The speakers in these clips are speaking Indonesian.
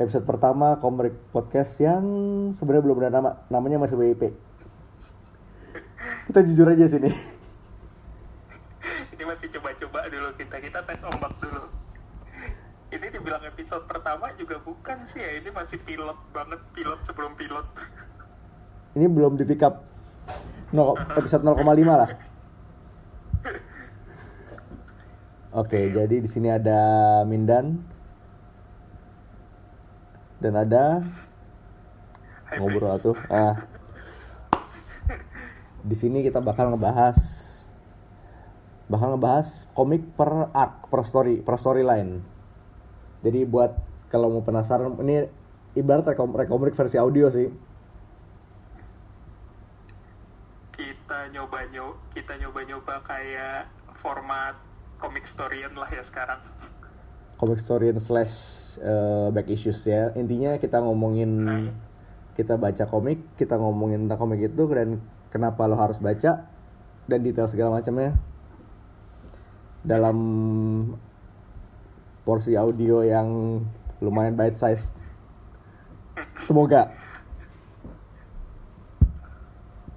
episode pertama Komrik Podcast yang sebenarnya belum ada nama, namanya masih WIP. Kita jujur aja sini. Ini masih coba-coba dulu kita, kita tes ombak dulu. Ini dibilang episode pertama juga bukan sih ya, ini masih pilot banget, pilot sebelum pilot. Ini belum di pick up no, episode 0,5 lah. Oke, jadi di sini ada Mindan dan ada Hai, ngobrol tuh. Ah. Di sini kita bakal ngebahas bakal ngebahas komik per arc, per story, per storyline. Jadi buat kalau mau penasaran ini ibarat rekom rekomrik versi audio sih. Kita nyoba-nyoba, kita nyoba-nyoba kayak format comic storyan lah ya sekarang. Comic story slash eh, back issues ya. Intinya kita ngomongin Hmm. kita baca komik, kita ngomongin tentang komik itu dan kenapa lo harus baca dan detail segala macamnya dalam porsi audio yang lumayan bite size. Semoga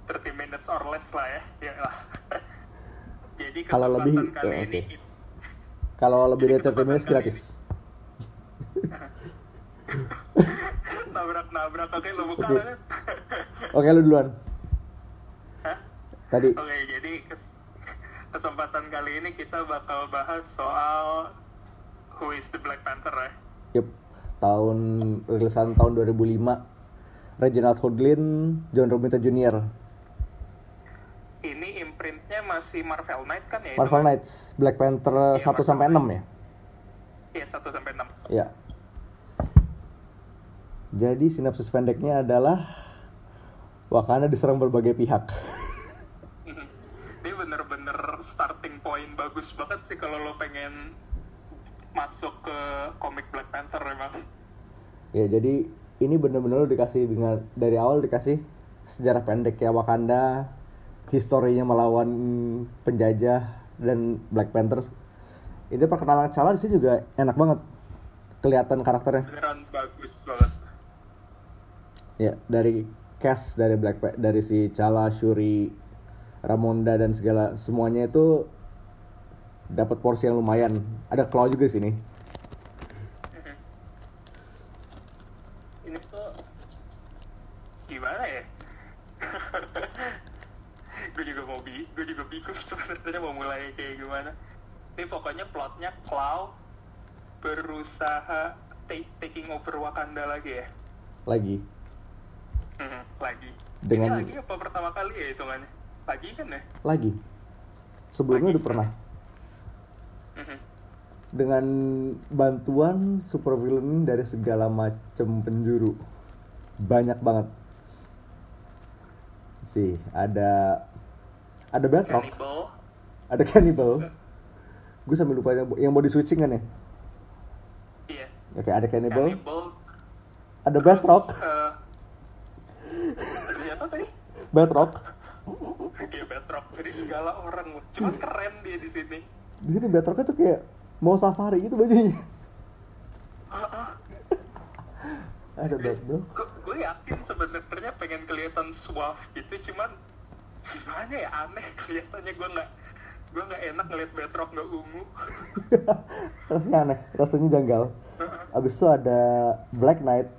30 minutes or less lah ya, ya lah. Jadi Kalau lebih, eh, ini kalau lebih dari 30 minutes gratis. Nabrak-nabrak oke lu buka Oke. kan? Oke, lu duluan. Hah? Tadi Oke, jadi kes- kesempatan kali ini kita bakal bahas soal Who is the Black Panther ya. Yup, tahun rilisan tahun 2005 Reginald Hudlin, John Romita Jr. Ini imprintnya masih Marvel Knight kan ya? Marvel kan? Knights, Black Panther Iya, 1 Marvel sampai 6 ya? Iya, 1 sampai 6. Ya. Jadi sinopsis pendeknya adalah Wakanda diserang berbagai pihak. Ini bener-bener starting point bagus banget sih kalau lo pengen masuk ke komik Black Panther emang. Ya, jadi ini bener-bener dikasih dengan dari awal dikasih sejarah pendek ya Wakanda, historinya melawan penjajah dan Black Panther. Ini perkenalan Cala di sini juga enak banget. Kelihatan karakternya. Beneran bagus banget. Ya, dari cast dari Black Pa- dari si Chala, Shuri, Ramonda dan segala semuanya itu dapat porsi yang lumayan. Ada Claw juga di sini. Ini tuh gimana ya? gue juga mau bi, gue juga bingung sebenarnya mau mulai kayak gimana. Ini pokoknya plotnya Cloud berusaha ta- taking over Wakanda lagi ya. Lagi. Dengan- Ini lagi apa pertama kali ya hitungannya? Lagi kan ya? Lagi. Sebelumnya Lagi. udah pernah. Dengan bantuan supervillain dari segala macam penjuru. Banyak banget. Sih, ada ada Batroc, ada Cannibal. Gue sambil lupa yang, yang body switching kan ya? Iya. Oke, ada Cannibal, Cannibal. ada Batroc, Eh, ternyata Batroc. kayak Batroc dari segala orang loh. Cuman keren dia di sini. Di sini Batrocnya tuh kayak mau safari gitu bajunya. Ada Batroc. Gue yakin sebenarnya pengen kelihatan suave gitu, cuman gimana ya aneh kelihatannya gue nggak gue nggak enak ngeliat Batroc nggak ungu. rasanya aneh, rasanya janggal. Abis itu ada Black Knight.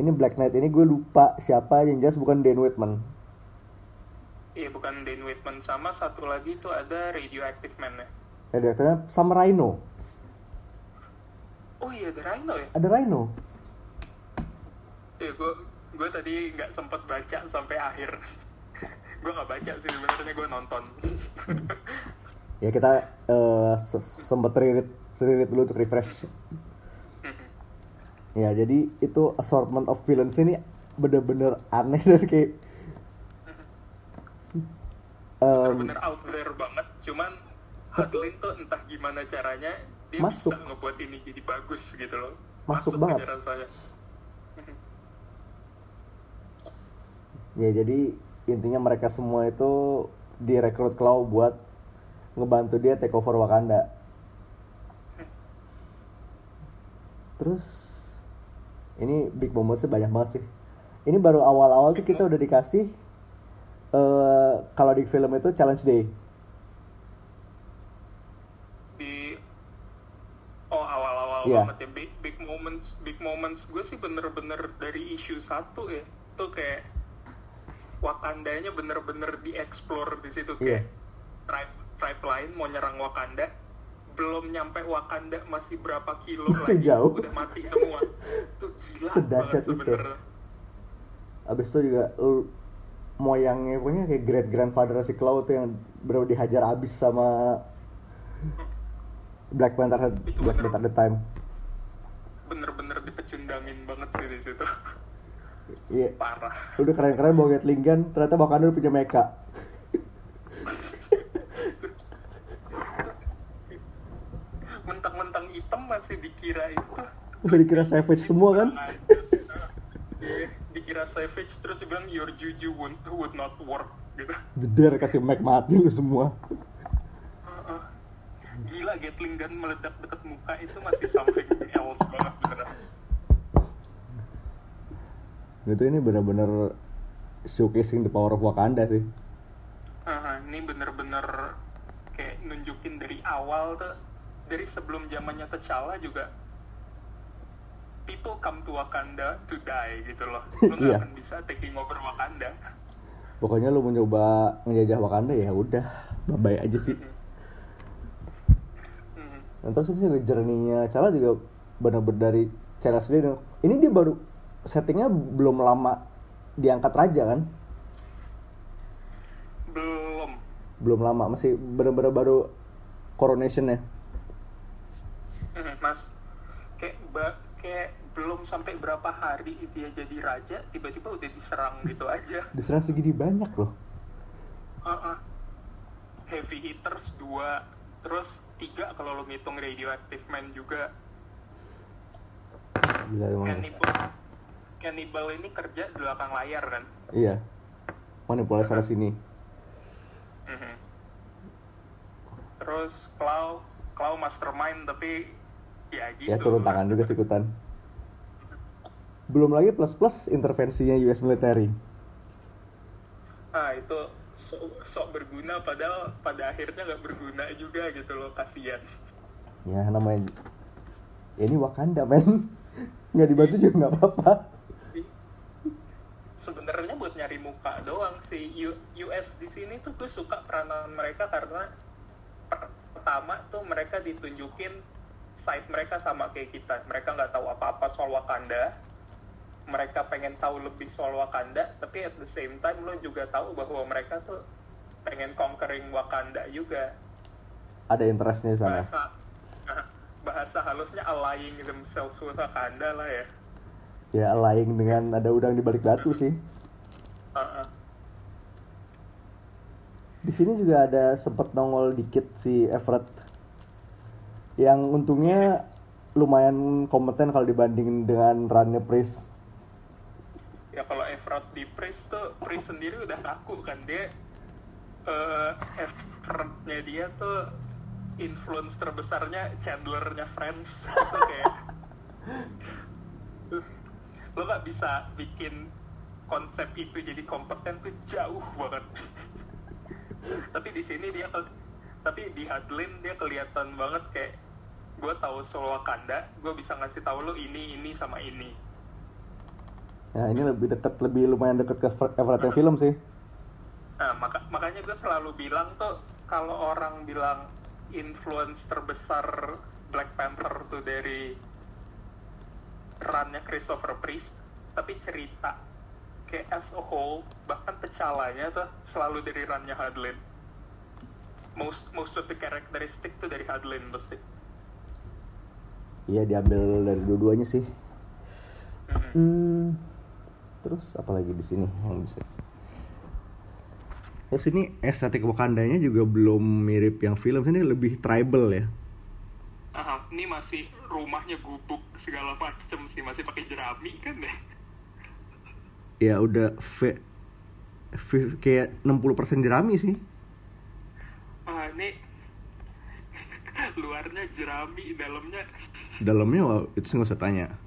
Ini Black Knight ini gue lupa siapa yang jelas bukan Dan Whitman. Iya bukan Dane Whitman sama satu lagi tuh ada Radioactive Man ya. Direkturnya sama Rhino. Oh iya ada Rhino ya. Ada Rhino. Iya gue gue tadi nggak sempet baca sampai akhir. gue nggak baca sih sebenarnya gue nonton. Ya kita se- sempet ririt, ririt dulu untuk refresh. Ya jadi itu assortment of villains ini bener-bener aneh dan kayak em, bener out there banget cuman Hadlin tuh entah gimana caranya dia Masuk. bisa ngebuat ini jadi bagus gitu loh Masuk banget. aja rasanya Ya jadi intinya mereka semua itu direkrut Claw buat ngebantu dia take over Wakanda. Terus ini big momentsnya banyak banget sih ini baru awal-awal tuh kita udah dikasih eh kalau di film itu challenge day di oh awal-awal Iya. banget ya big big moments big moments gue sih bener-bener dari isu satu ya tuh kayak Wakandanya bener-bener dieksplor di situ Iya. kayak tribe tribe lain mau nyerang Wakanda belum nyampe Wakanda masih berapa kilo Masih lagi jauh. udah mati semua tuh gila Sedahsyat banget itu. sebenernya abis itu juga moyangnya pokoknya kayak great grandfather si Claw tuh yang baru dihajar abis sama Black Panther Itu Black bener. Panther the time. bener-bener dipecundangin banget sih di situ. Iya. Parah. Udah keren-keren bawa Gatling gun ternyata Wakanda udah punya mecha. Mentang-mentang hitam masih dikira itu. Udah dikira savage semua kan Dikira savage terus dia bilang your juju would, would not work gitu. Jeder kasih Mac mati lu semua. Heeh. gila Gatling gun meledak dekat muka itu masih something else banget beneran. Itu ini benar-benar showcasing the power of Wakanda sih. Heeh, ini bener-bener kayak nunjukin dari awal tuh dari sebelum zamannya T'Challa juga people come to Wakanda to die gitu loh lu nggak Iya. akan bisa taking over Wakanda pokoknya lu mencoba ngejajah Wakanda ya udah bye aja sih Hmm. Dan terus sih journey-nya Chala juga benar-benar dari Chala sendiri. Ini dia baru settingnya belum lama diangkat raja kan? belum Belum lama, masih benar-benar baru coronation ya. Hmm, mas kayak ba- kayak belum sampai berapa hari dia jadi raja tiba-tiba udah diserang gitu aja Diserang segini banyak loh. Heeh. heavy hitters dua terus tiga kalau lo ngitung radioactive man juga Gila emang. cannibal cannibal ini kerja di belakang layar kan Iya. Manipulasi sana sini. Mhm. terus Clow Clow mastermind tapi ya gitu Ya turun tangan juga sih ikutan. Belum lagi plus-plus intervensinya US military. ah itu sok, sok berguna padahal pada akhirnya nggak berguna juga gitu loh kasihan Ya namanya ya, ini Wakanda men. Nggak dibantu juga nggak apa-apa. sebenarnya buat nyari muka doang sih U- US di sini tuh gue suka peranan mereka karena per- pertama tuh mereka ditunjukin side mereka sama kayak kita mereka nggak tahu apa-apa soal Wakanda mereka pengen tahu lebih soal Wakanda tapi at the same time lo juga tahu bahwa mereka tuh pengen conquering Wakanda juga Ada interestnya sana. bahasa bahasa halusnya allying themselves with Wakanda lah ya Ya lain dengan ada udang di balik batu sih. Uh-uh. Di sini juga ada sempet nongol dikit si Everett. Yang untungnya lumayan kompeten kalau dibanding dengan runnya Priest. Efrat di Priest tuh Priest sendiri udah ngaku kan dia eh effortnya dia tuh influence terbesarnya Chandlernya Friends. Itu kayak lo gak bisa bikin konsep itu jadi kompeten tuh jauh banget. Tapi di sini dia tapi di Hadlin dia kelihatan banget kayak gue tahu soal Wakanda gue bisa ngasih tahu lo ini ini sama ini Nah ini lebih deket, lebih lumayan deket ke Everett yang film sih. Nah, maka, makanya gue selalu bilang tuh kalau orang bilang influence terbesar Black Panther tuh dari runnya Christopher Priest, tapi cerita kayak as a whole bahkan pecalanya tuh selalu dari runnya Hadlin. Most most of the characteristic tuh dari Hadlin pasti. Iya diambil dari dua-duanya sih. Hmm, terus apa lagi di sini yang bisa? Terus ini estetik Wakandanya juga belum mirip yang film, ini lebih tribal ya. Aha, ini masih rumahnya gubuk segala macem sih masih pakai jerami kan ya. Ya udah ve- ve- kayak 60% jerami sih. Ah, ini luarnya jerami, dalamnya Dalamnya itu sih nggak usah tanya.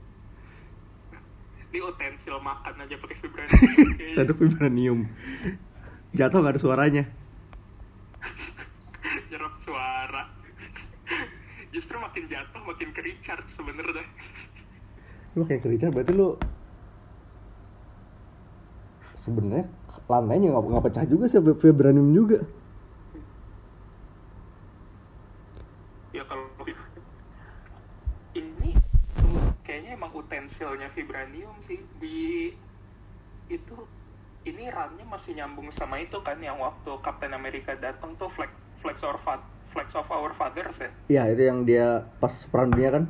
Ini utensil makan aja pakai vibranium Sendok vibranium. Jatuh nggak ada suaranya. nyerap suara justru makin jatuh makin ke Richard sebenernya Lu kayak kerja berarti lu sebenarnya lantainya nggak pecah juga sih vibranium juga. ya kalau ini kayaknya emang utensilnya vibranium sih di itu ini runnya masih nyambung sama itu kan yang waktu Captain America datang tuh flex flex our fa- flex of our fathers ya Iya itu yang dia pas perang dunia kan.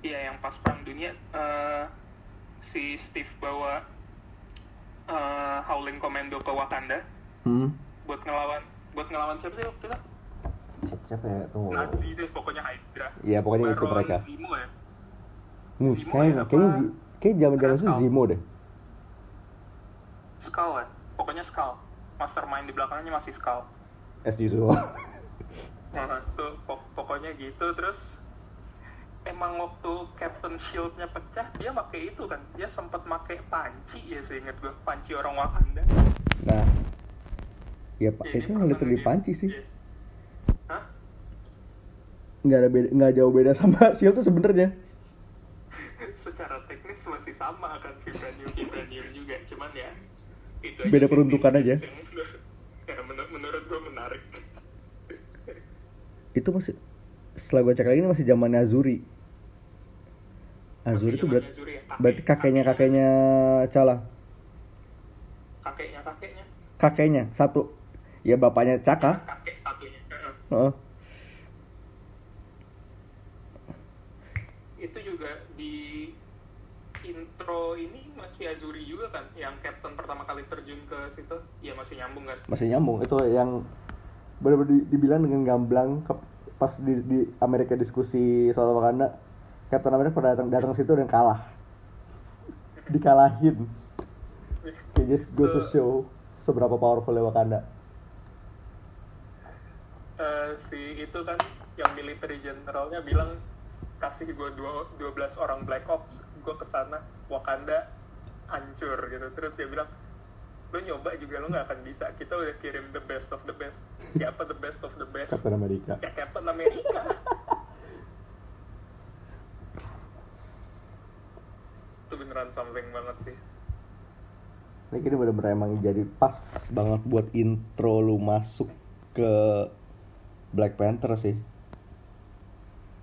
iya yang pas perang dunia eh, si Steve bawa eh, Howling Commando ke Wakanda Hmm. buat ngelawan buat ngelawan siapa sih waktu itu Siapa ya? Tunggu. Nazi deh pokoknya Hydra Iya pokoknya itu Baron mereka. Zemo ya Hmm, Zemo kayaknya ya, kayaknya kayak zaman-zaman itu Skull. Zemo deh. Skull ya pokoknya Skull mastermind di belakangnya masih Skull As usual. Nah, tuh pok- pokoknya gitu terus emang waktu Captain Shield-nya pecah dia pakai itu kan dia sempat pakai panci ya seingat gue panci orang Wakanda Nah, ya pak itu pernah literally panci sih. Hah? Nggak ada beda, nggak jauh beda sama Shield tuh sebenarnya. secara teknis masih sama kan vibranium vibranium juga cuman ya itu Beda peruntukan yang- aja. Ya menur- menurut gue menarik Itu masih setelah gue cek lagi ini masih zamannya Azuri. Azuri itu berarti Azuri ya, kakek- berarti kakeknya kakeknya Cala. kakeknya kakeknya Kakeknya satu. Ya bapaknya Caka. kakek satunya. Heeh. itu juga di intro ini masih Azuri juga kan yang Captain pertama kali terjun ke situ ya masih nyambung kan? Masih nyambung. Itu yang benar-benar di- dibilang dengan gamblang ke- pas di, di Amerika diskusi soal Wakanda Captain America pada datang datang situ dan kalah. Dikalahin. Kayak just goes to show seberapa powerful Wakanda. Eh, si itu kan yang military generalnya bilang kasih gue 12 orang Black Ops gue ke sana Wakanda hancur gitu. Terus dia bilang lo nyoba juga lo nggak akan bisa. Kita udah kirim the best of the best. Siapa the best of the best? Captain America. Ya Captain America. Itu beneran something banget sih. Ini kini bener-bener emang jadi pas banget buat intro lu masuk ke Black Panther sih.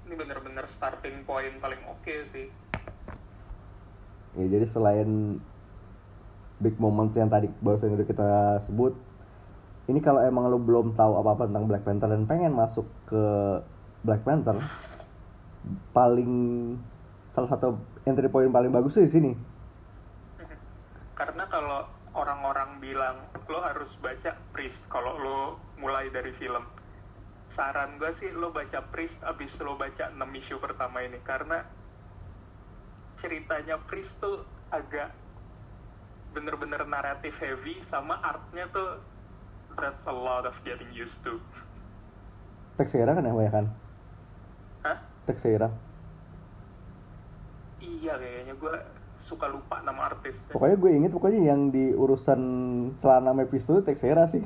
Ini bener-bener starting point paling oke sih ya jadi selain big moments yang tadi barusan udah kita sebut ini kalau emang lu belum tahu apa-apa tentang Black Panther dan pengen masuk ke Black Panther paling salah satu entry point paling bagus tuh di sini. Karena kalau orang-orang bilang lo harus baca Priest kalau lo mulai dari film saran gue sih lo baca Priest abis lo baca 6 issue pertama ini. Karena ceritanya Priest tuh agak bener-bener naratif heavy sama artnya tuh that's a lot of getting used to. Texeira kan yang banyak kan? Hah? Texeira iya kayaknya gue suka lupa nama artisnya. Pokoknya gue inget pokoknya yang di urusan celana Mephisto itu Texeira sih.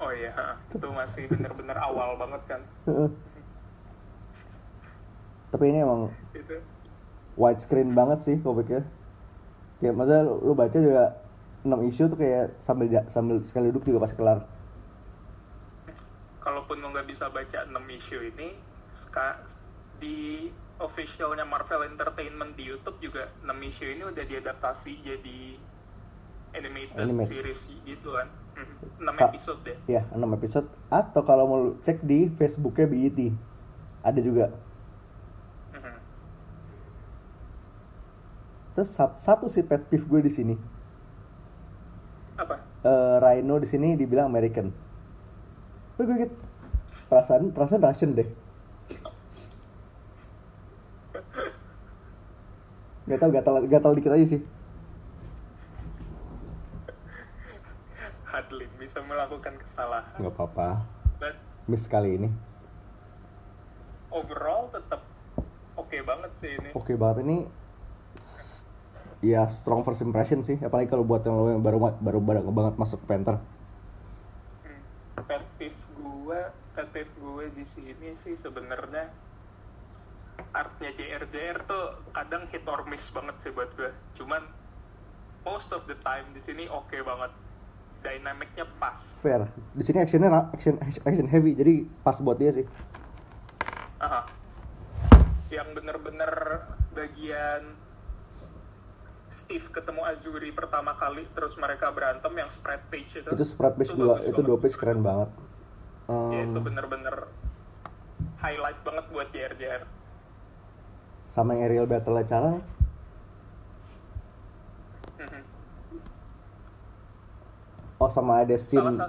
Oh iya itu masih bener-bener awal banget kan. Tapi ini emang itu widescreen banget sih komiknya kayak maksudnya lu, lu baca juga 6 isu tuh kayak sambil sambil sekali duduk juga pasti kelar. Kalaupun lo nggak bisa baca 6 issue ini ska- di officialnya Marvel Entertainment di YouTube juga 6 issue ini udah diadaptasi jadi animated Anime. series gitu kan. 6 Ka- episode deh. ya 6 episode. Atau kalau mau lu cek di Facebooknya BET ada juga terus sat- satu sih pet peeve gue di sini. Apa? Eh, Rhino di sini dibilang American. Gue gue gitu perasaan perasaan Russian deh. Gak tau gatal gatal dikit aja sih. Hadlin bisa melakukan kesalahan. Nggak apa-apa. But miss kali ini. overall tetap oke banget sih ini. Oke banget ini ya strong first impression sih apalagi kalau buat yang lo yang baru baru baru banget masuk Panther Hmm. Peeve gue, peeve gue di sini sih sebenarnya artnya JRJR tuh kadang hit or miss banget sih buat gue. Cuman most of the time di sini oke banget. Dynamicnya pas. fair di sini actionnya action action heavy jadi pas buat dia sih Aha. Yang bener-bener bagian Steve ketemu Azuri pertama kali terus mereka berantem yang spread page itu. itu spread page itu dua itu dua page keren banget. Ya, Em, itu bener-bener highlight banget buat JRJR. sama yang aerial battle cara Mhm. oh sama ada scene.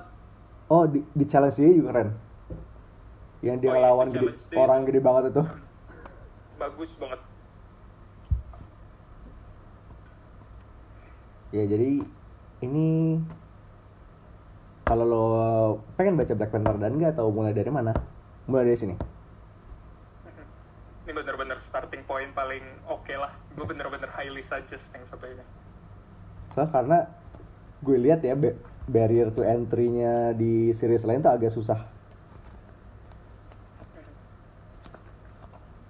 Oh di, di challenge dia juga keren. Yang dia Oh iya, ngelawan di gede, orang gede banget itu. Bagus banget. Ya jadi ini kalau lo pengen baca Black Panther dan nggak tahu mulai dari mana mulai dari sini Ini bener-bener starting point paling oke lah. Gue bener-bener highly suggest yang satu ini. soalnya karena gue lihat ya ba- barrier to entry-nya di series lain tuh agak susah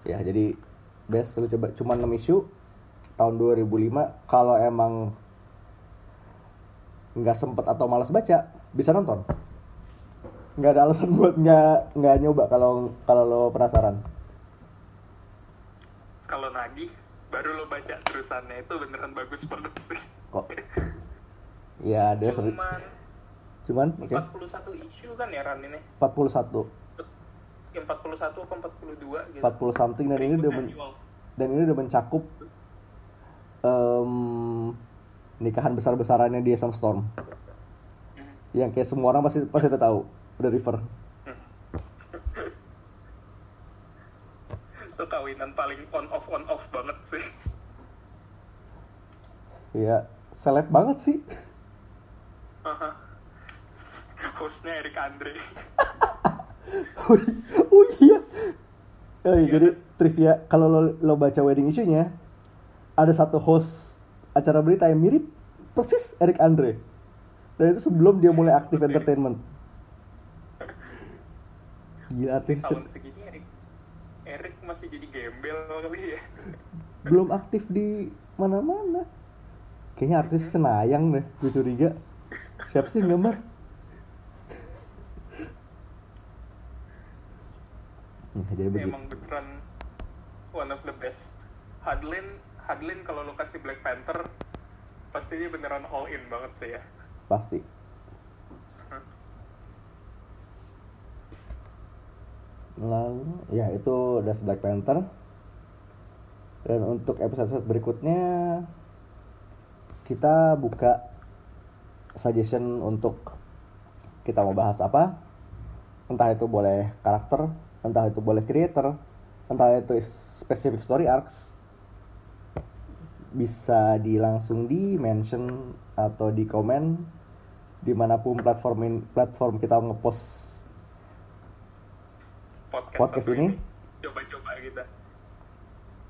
ya jadi best lu coba cuma 6 isu tahun 2005 kalau emang nggak sempet atau malas baca bisa nonton. Nggak ada alasan buat nggak nggak nyoba kalau kalau lo penasaran. Kalau nagih, baru lo baca terusannya itu beneran bagus banget sih. kok? Ya ada seri Cuman cuman oke. 41 isu kan ya Ran ini? 41 Yang 41 atau 42 gitu. 40 something dan ini udah men- dan ini udah mencakup nikahan besar besarannya dia sama Storm yang kayak semua orang pasti pasti udah tahu udah refer Itu kawinan paling on off on off banget sih. ya seleb banget sih Aha. Hostnya Eric Andre. oh oh iya oh iya, jadi trivia kalau lo, lo baca wedding isunya ada satu host acara berita yang mirip persis Eric Andre dan itu sebelum dia mulai aktif entertainment gila artis Tahun segini Eric Eric masih jadi gembel kali ya. belum aktif di mana-mana. Kayaknya artis Cenayang deh, gue curiga. Siapa sih gambar? Nah, jadi begitu. Emang beneran one of the best. Hadlin, Hadlin kalau lo kasih Black Panther, pasti dia beneran all in banget sih ya. Pasti. Lalu, ya itu Das Black Panther. Dan untuk episode berikutnya kita buka suggestion untuk kita mau bahas apa. Entah itu boleh karakter, entah itu boleh creator, entah itu specific story arcs. Bisa di langsung di mention atau di komen di mana pun platform in- platform kita ngepost Podcast, Podcast ini? Coba-coba kita.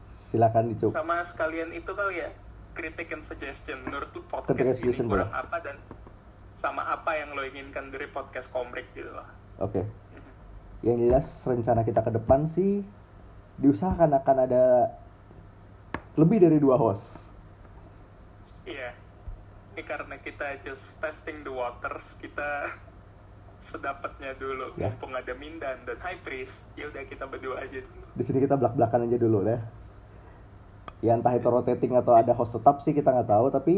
silakan dicoba Sama sekalian itu kali ya, kritik and suggestion. Menurut Kritik and podcast ini suggestion kurang boleh. apa dan sama apa yang lo inginkan dari podcast komrik gitu loh. oke yang jelas rencana kita ke depan sih diusahakan akan ada lebih dari dua host Iya. Ini karena kita just testing the waters, kita sedapatnya dulu. Ya. Mumpung ada Mindan dan High Priest, ya udah kita berdua aja dulu. di sini kita belak belakan aja dulu deh ya entah itu rotating atau ada host tetap sih kita nggak tahu tapi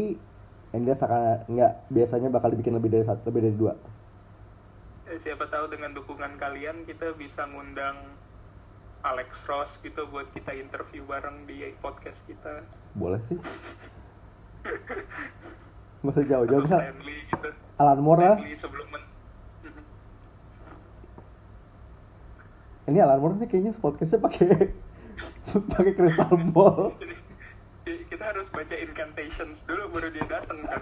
yang jelas akan nggak biasanya bakal dibikin lebih dari satu lebih dari dua Eh, siapa tahu dengan dukungan kalian kita bisa ngundang Alex Ross gitu buat kita interview bareng di podcast kita. boleh sih usah jauh-jauh bisa Stanley gitu. Alan Moore lah sebelum men- ini Alan Moore nih kayaknya podcastnya pakai pakai crystal ball Jadi, kita harus baca incantations dulu baru dia datang kan.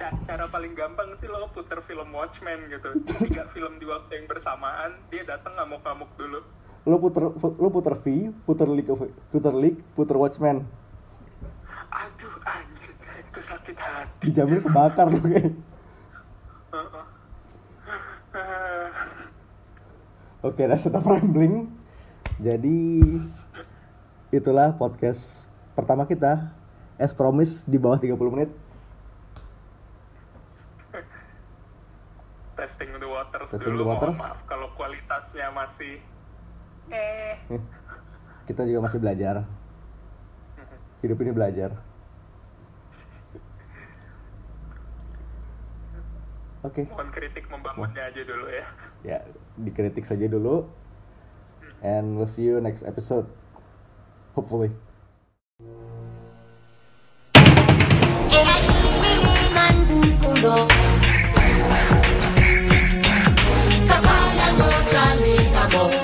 Ca- cara paling gampang sih lo puter film Watchmen gitu tiga film di waktu yang bersamaan dia datang ngamuk-ngamuk dulu lu puter lu puter V puter League of- puter League puter Watchmen Aduh anjir itu sakit hati. dijamin kebakar lu kayak Oke, that's enough rambling. Jadi itulah podcast pertama kita. As promise di bawah 30 menit. Testing the waters Testing dulu. the waters. Mohon maaf kalau kualitasnya masih eh Kita juga masih belajar. Hidup ini belajar. Oke, mohon kritik membangunnya aja dulu ya. ya dikritik saja dulu. And we'll see you next episode. Hopefully. Era il man kundo go jolly, double.